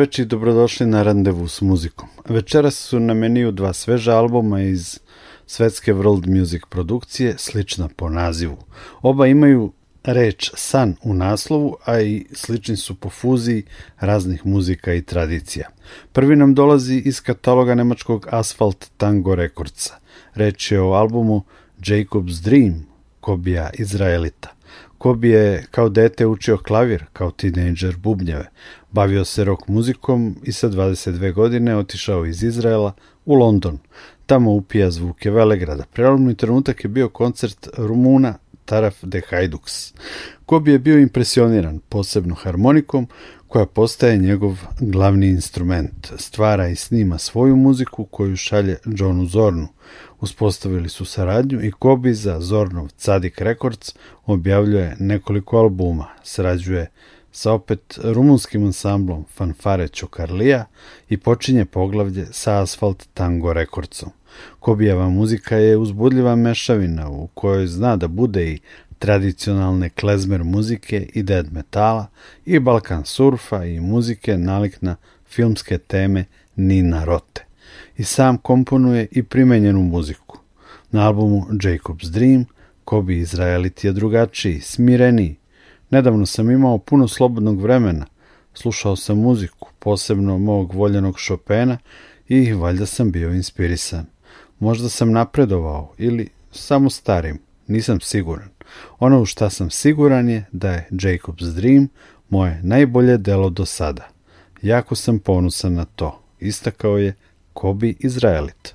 Dobroveče i dobrodošli na randevu s muzikom. Večeras su na meniju dva sveža albuma iz svetske world music produkcije, slična po nazivu. Oba imaju reč san u naslovu, a i slični su po fuziji raznih muzika i tradicija. Prvi nam dolazi iz kataloga nemačkog Asphalt Tango Recordsa. Reč je o albumu Jacob's Dream, Kobija Izraelita. Kobi je kao dete učio klavir, kao tinejdžer bubnjeve. Bavio se rock muzikom i sa 22 godine otišao iz Izraela u London. Tamo upija zvuke Velegrada. Prelomni trenutak je bio koncert Rumuna Taraf de Hajduks. Kobi je bio impresioniran, posebno harmonikom, koja postaje njegov glavni instrument. Stvara i snima svoju muziku koju šalje Johnu Zornu. Uspostavili su saradnju i Kobi za Zornov Cadik Records objavljuje nekoliko albuma, srađuje sa opet rumunskim ansamblom Fanfare Čokarlija i počinje poglavlje sa Asfalt Tango Recordsom. Kobijeva muzika je uzbudljiva mešavina u kojoj zna da bude i tradicionalne klezmer muzike i dead metala i balkan surfa i muzike nalik na filmske teme Nina Rote. I sam komponuje i primenjenu muziku. Na albumu Jacob's Dream Kobi Izraelit je drugačiji, smireniji. Nedavno sam imao puno slobodnog vremena, slušao sam muziku, posebno mog voljenog Chopina i valjda sam bio inspirisan. Možda sam napredovao ili samo starim, nisam siguran. Ono u šta sam siguran je da je Jacob's Dream moje najbolje delo do sada. Jako sam ponusan na to, istakao je Kobi Izraelit.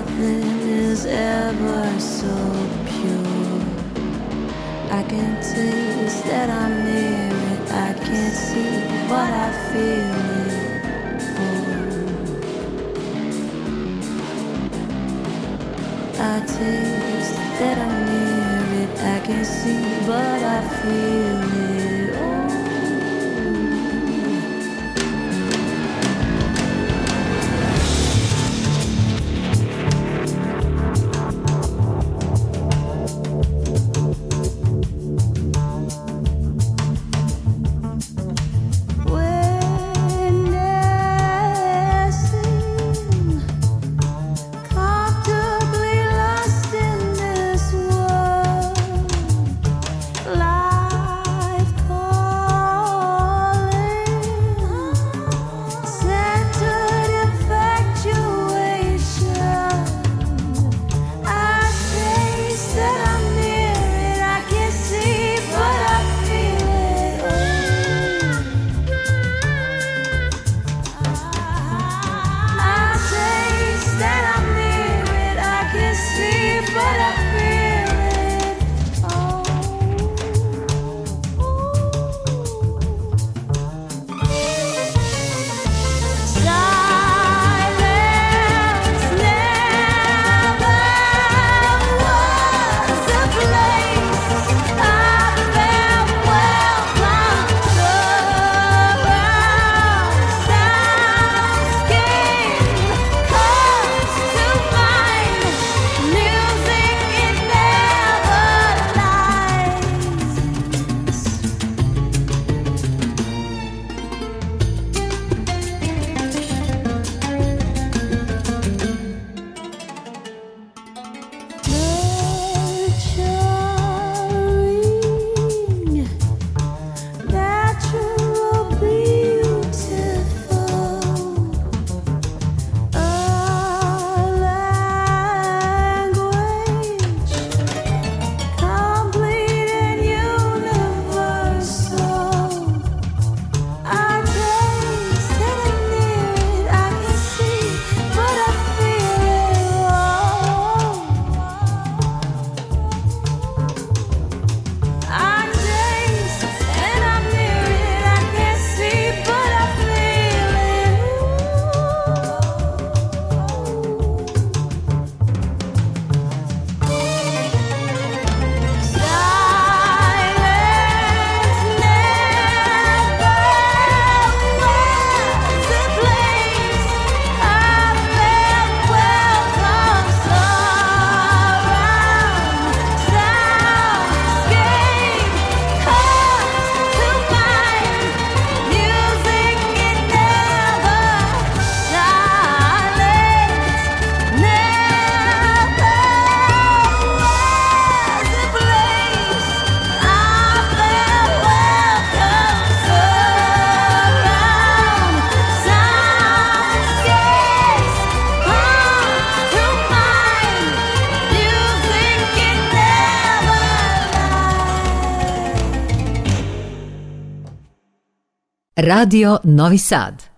Nothing is ever so pure. I can taste that I'm near it. I can't see what I feel it. I taste that I'm near it. I can see, but I feel it. Radio Novi Sad.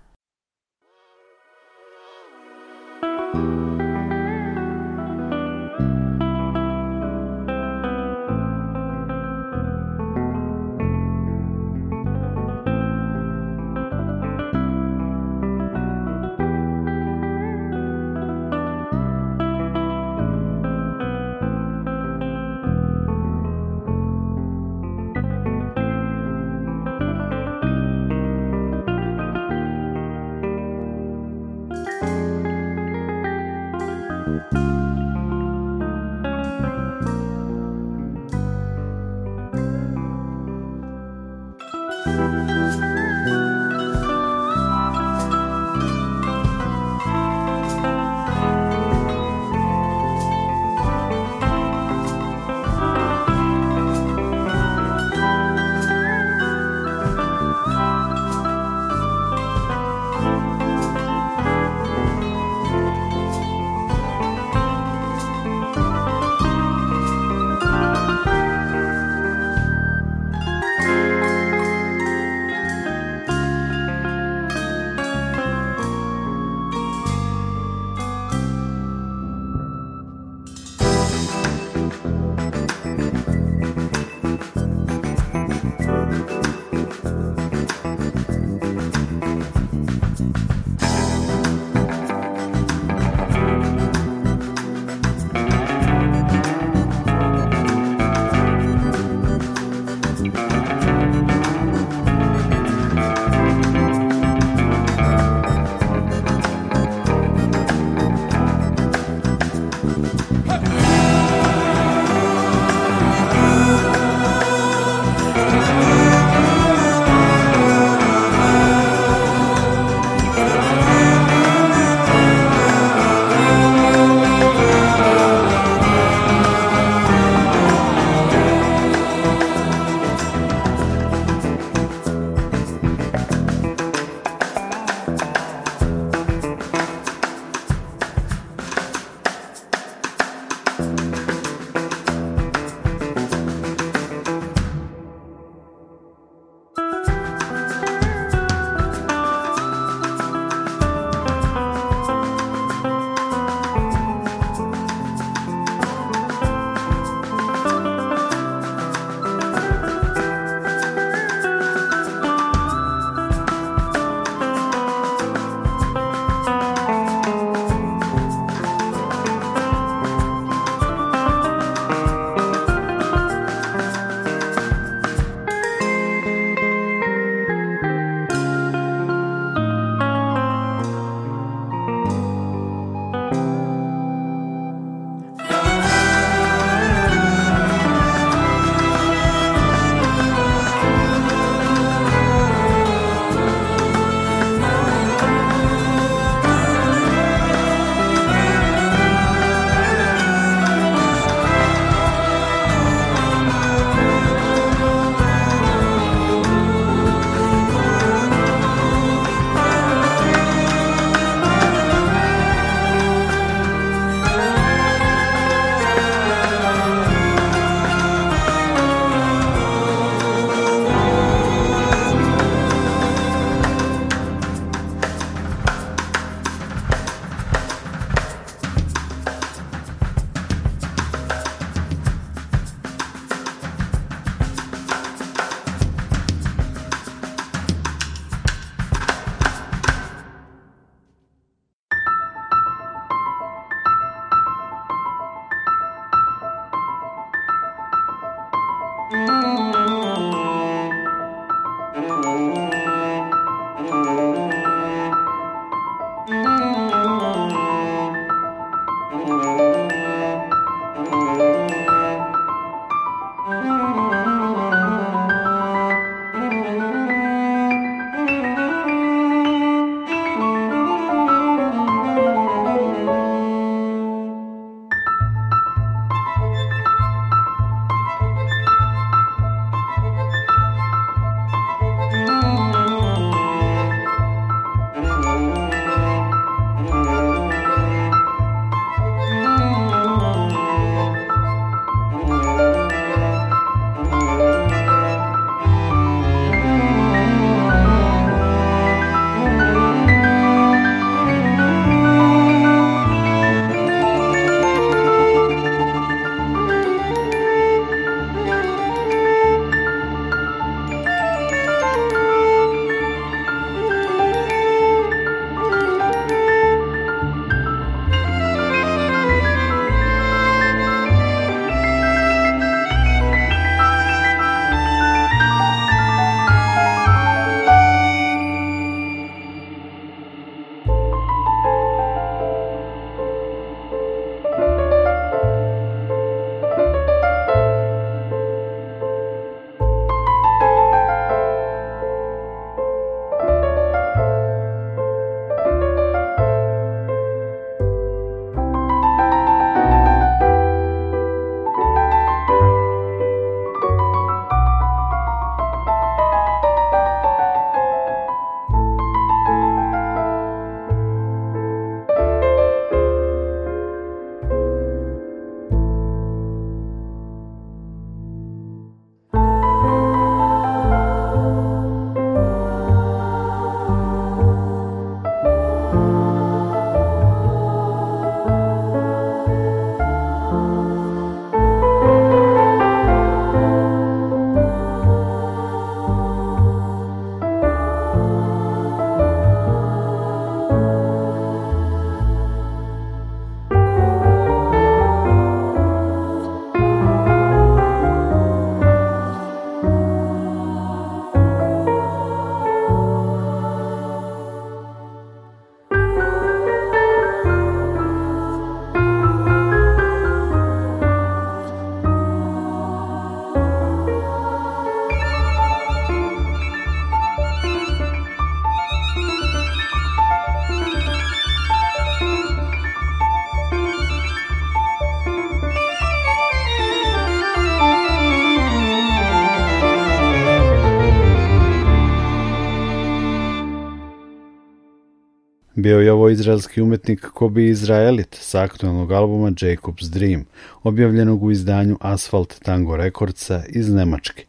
Bio je ovo izraelski umetnik Kobi Izraelit sa aktualnog albuma Jacob's Dream, objavljenog u izdanju Asphalt Tango Recordsa iz Nemačke.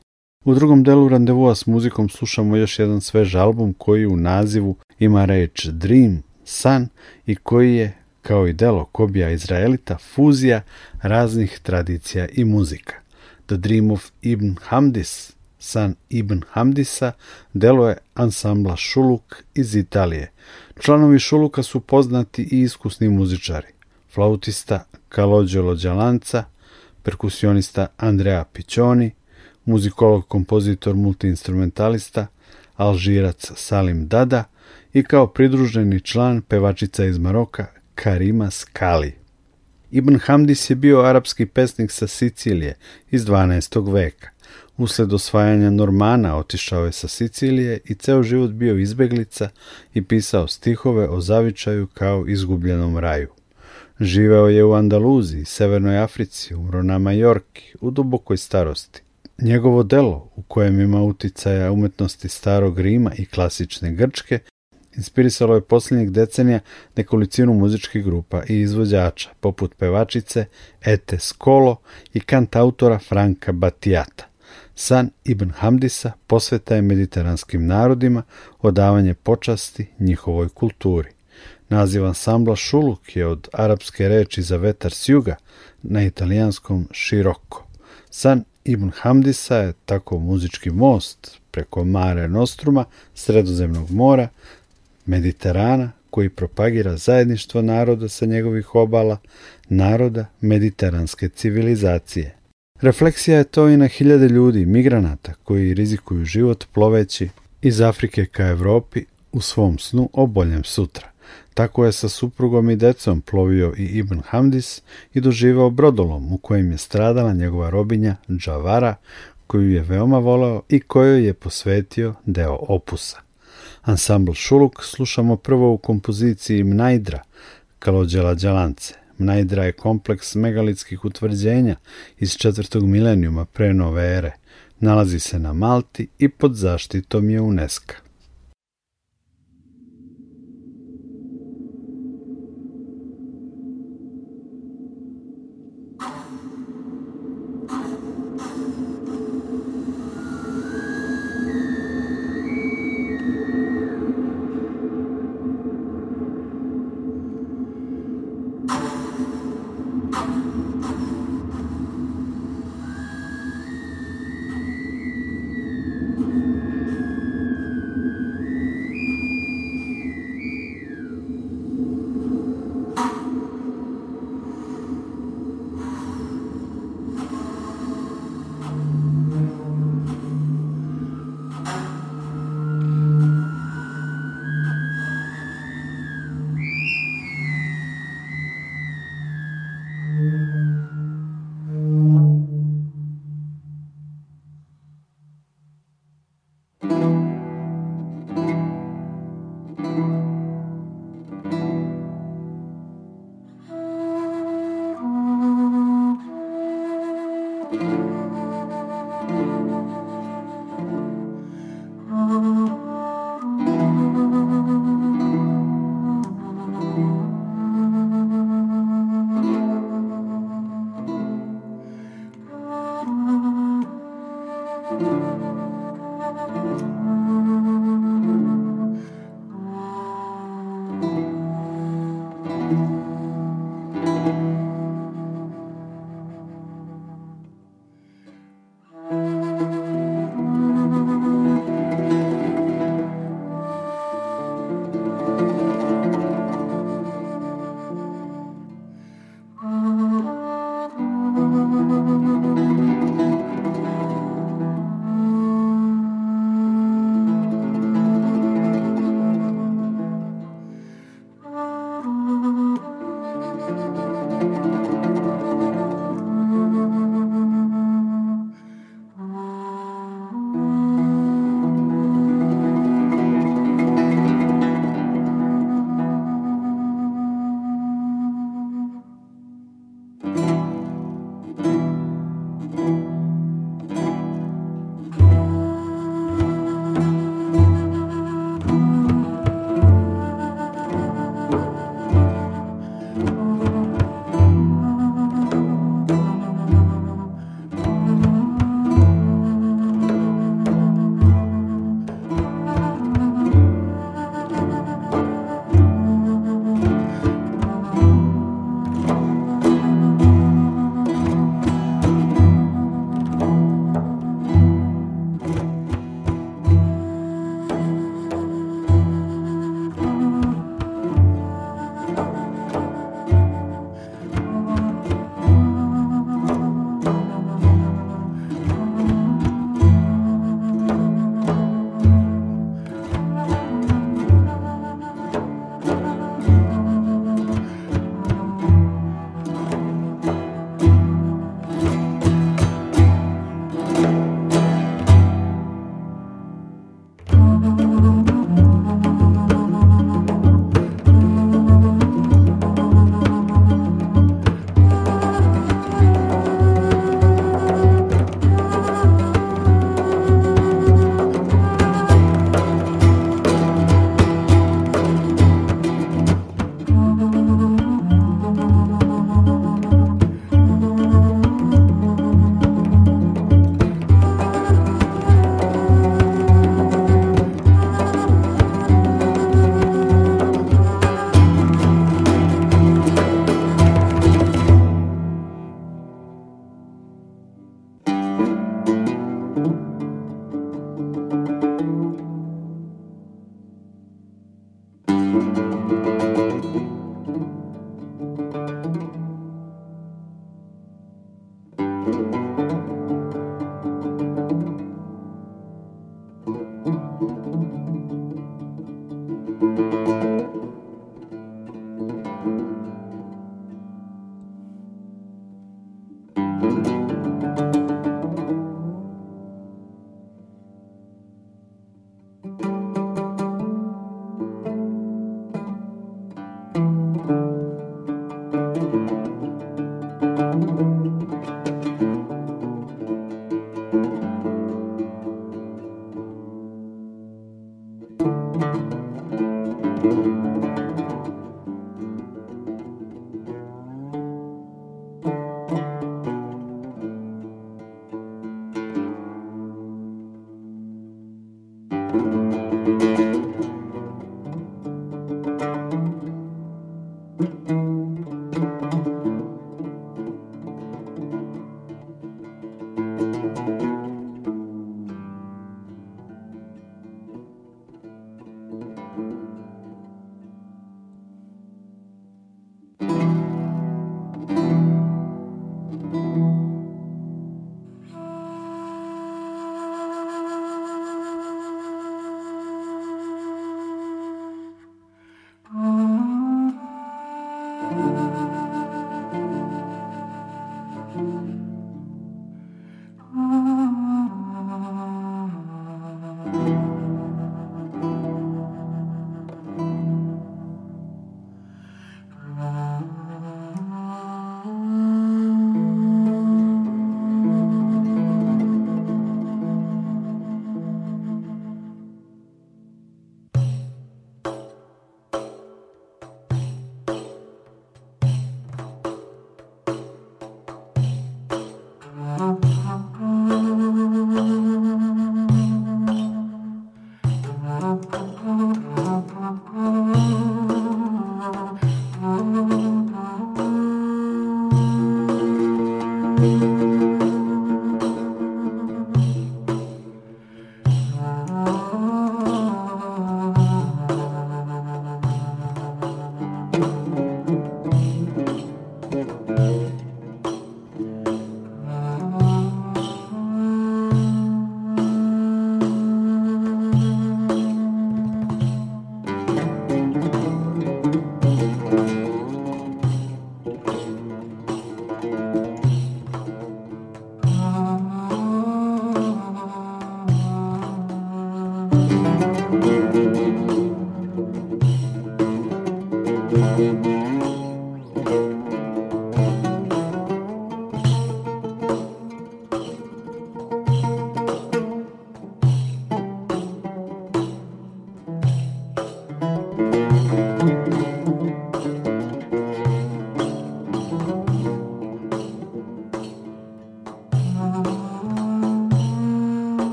U drugom delu randevua s muzikom slušamo još jedan svež album koji u nazivu ima reč Dream, san i koji je, kao i delo Kobija Izraelita, fuzija raznih tradicija i muzika. The Dream of Ibn Hamdis, san Ibn Hamdisa, delo je ansambla Šuluk iz Italije. Članovi Šuluka su poznati i iskusni muzičari. Flautista Kalođe Lođalanca, perkusionista Andrea Piccioni, muzikolog, kompozitor, multiinstrumentalista, alžirac Salim Dada i kao pridruženi član pevačica iz Maroka Karima Skali. Ibn Hamdis je bio arapski pesnik sa Sicilije iz 12. veka. Usled osvajanja Normana otišao je sa Sicilije i ceo život bio izbeglica i pisao stihove o zavičaju kao izgubljenom raju. Živeo je u Andaluziji, Severnoj Africi, umro na Majorki, u dubokoj starosti. Njegovo delo, u kojem ima uticaja umetnosti starog Rima i klasične Grčke, inspirisalo je posljednjih decenija nekolicinu muzičkih grupa i izvođača, poput pevačice Ete Skolo i kantautora Franka Batijata. San Ibn Hamdisa posveta je mediteranskim narodima odavanje počasti njihovoj kulturi. Naziv ansambla Šuluk je od arapske reči za vetar s juga na italijanskom široko. San Ibn Hamdisa je tako muzički most preko Mare Nostruma, Sredozemnog mora, Mediterana, koji propagira zajedništvo naroda sa njegovih obala, naroda mediteranske civilizacije. Refleksija je to i na hiljade ljudi, migranata, koji rizikuju život ploveći iz Afrike ka Evropi u svom snu o boljem sutra. Tako je sa suprugom i decom plovio i Ibn Hamdis i doživao brodolom u kojem je stradala njegova robinja Džavara, koju je veoma voleo i kojoj je posvetio deo opusa. Ansambl Šuluk slušamo prvo u kompoziciji Mnajdra, Kalođela Đalance. Mnajdra je kompleks megalitskih utvrđenja iz četvrtog milenijuma pre nove ere. Nalazi se na Malti i pod zaštitom je UNESCO.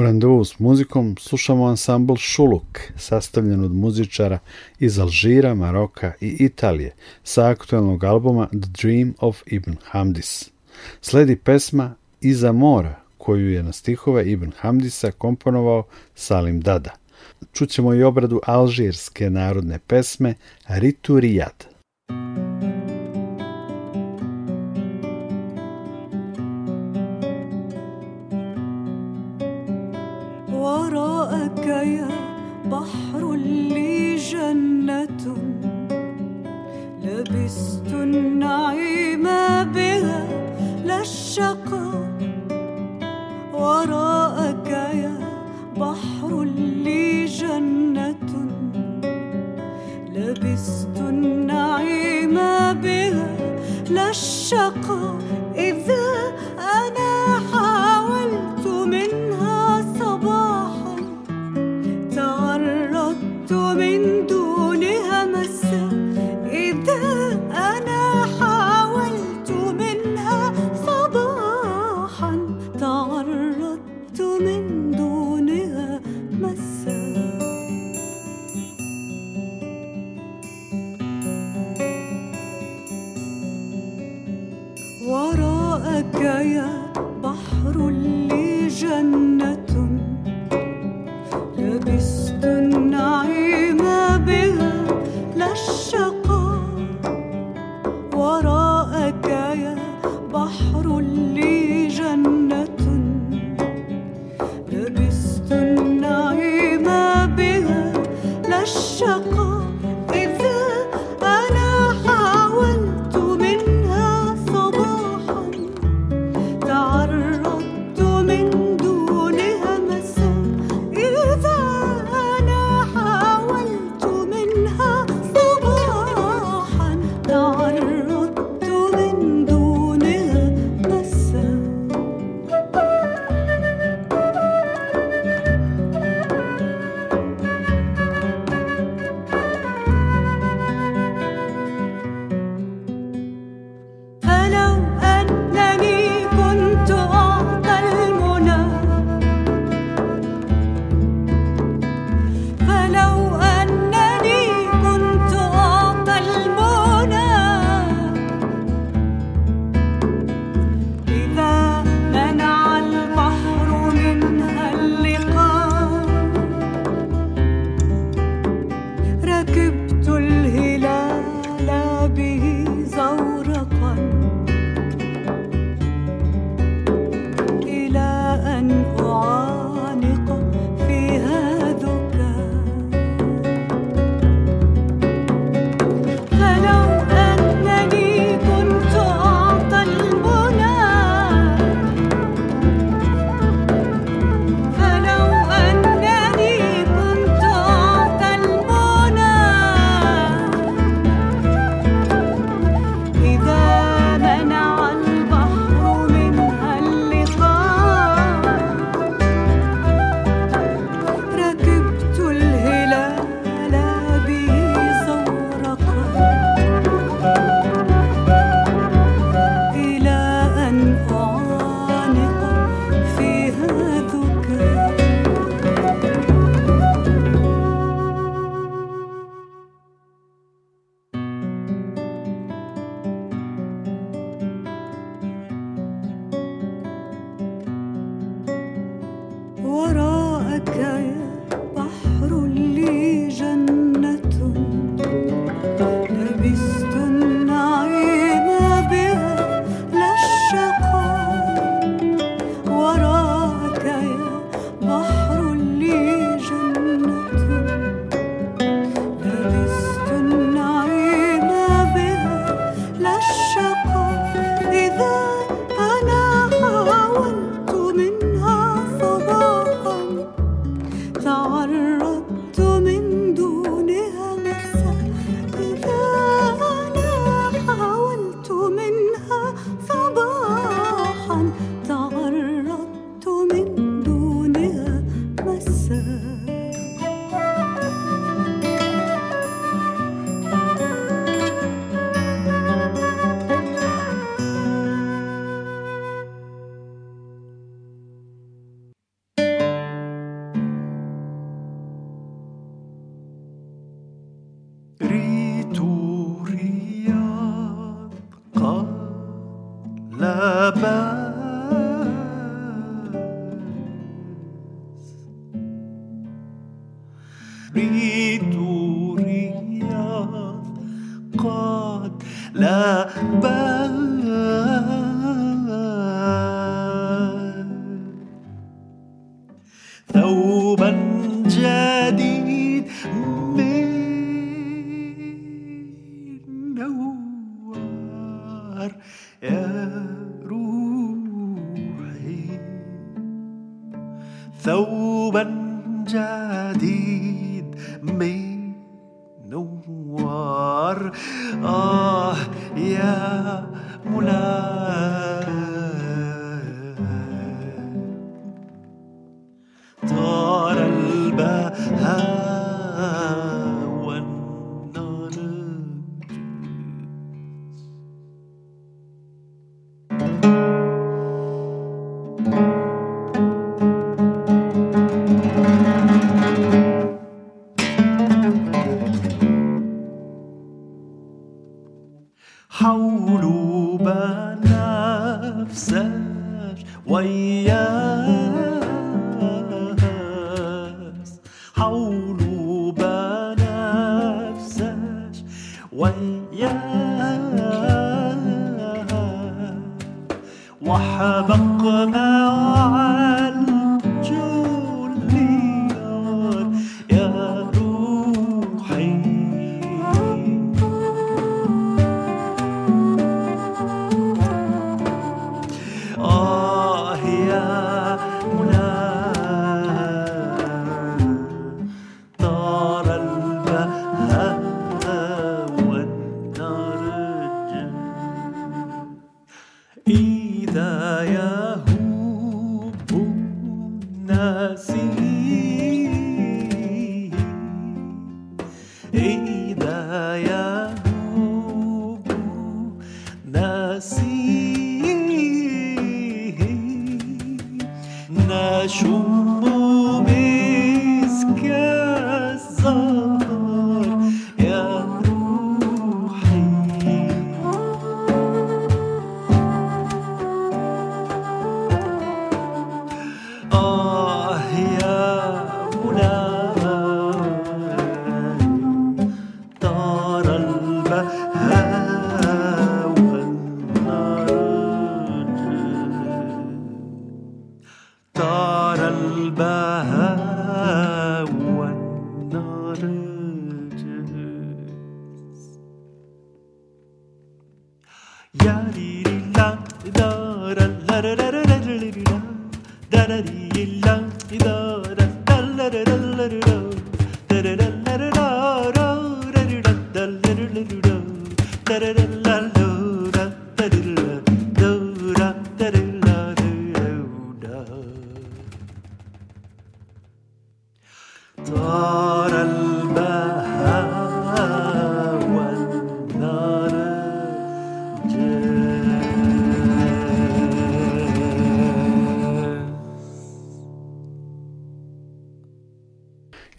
U randevu s muzikom slušamo ansambl Šuluk, sastavljen od muzičara iz Alžira, Maroka i Italije, sa aktualnog albuma The Dream of Ibn Hamdis. Sledi pesma Iza mora, koju je na stihove Ibn Hamdisa komponovao Salim Dada. Čućemo i obradu alžirske narodne pesme Ritu.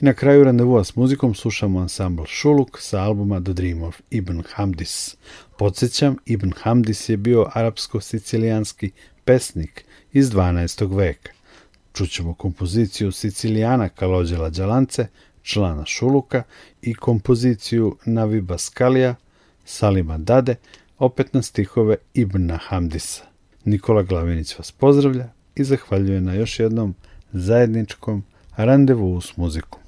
I na kraju randevua s muzikom slušamo ansambl Šuluk sa albuma The Dream of Ibn Hamdis. Podsjećam, Ibn Hamdis je bio arapsko-sicilijanski pesnik iz 12. veka. Čućemo kompoziciju Sicilijana Kalođela Đalance, člana Šuluka, i kompoziciju Navi Baskalija, Salima Dade, opet na stihove Ibna Hamdisa. Nikola Glavinić vas pozdravlja i zahvaljuje na još jednom zajedničkom randevu s muzikom.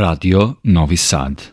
Radio Novi Sad.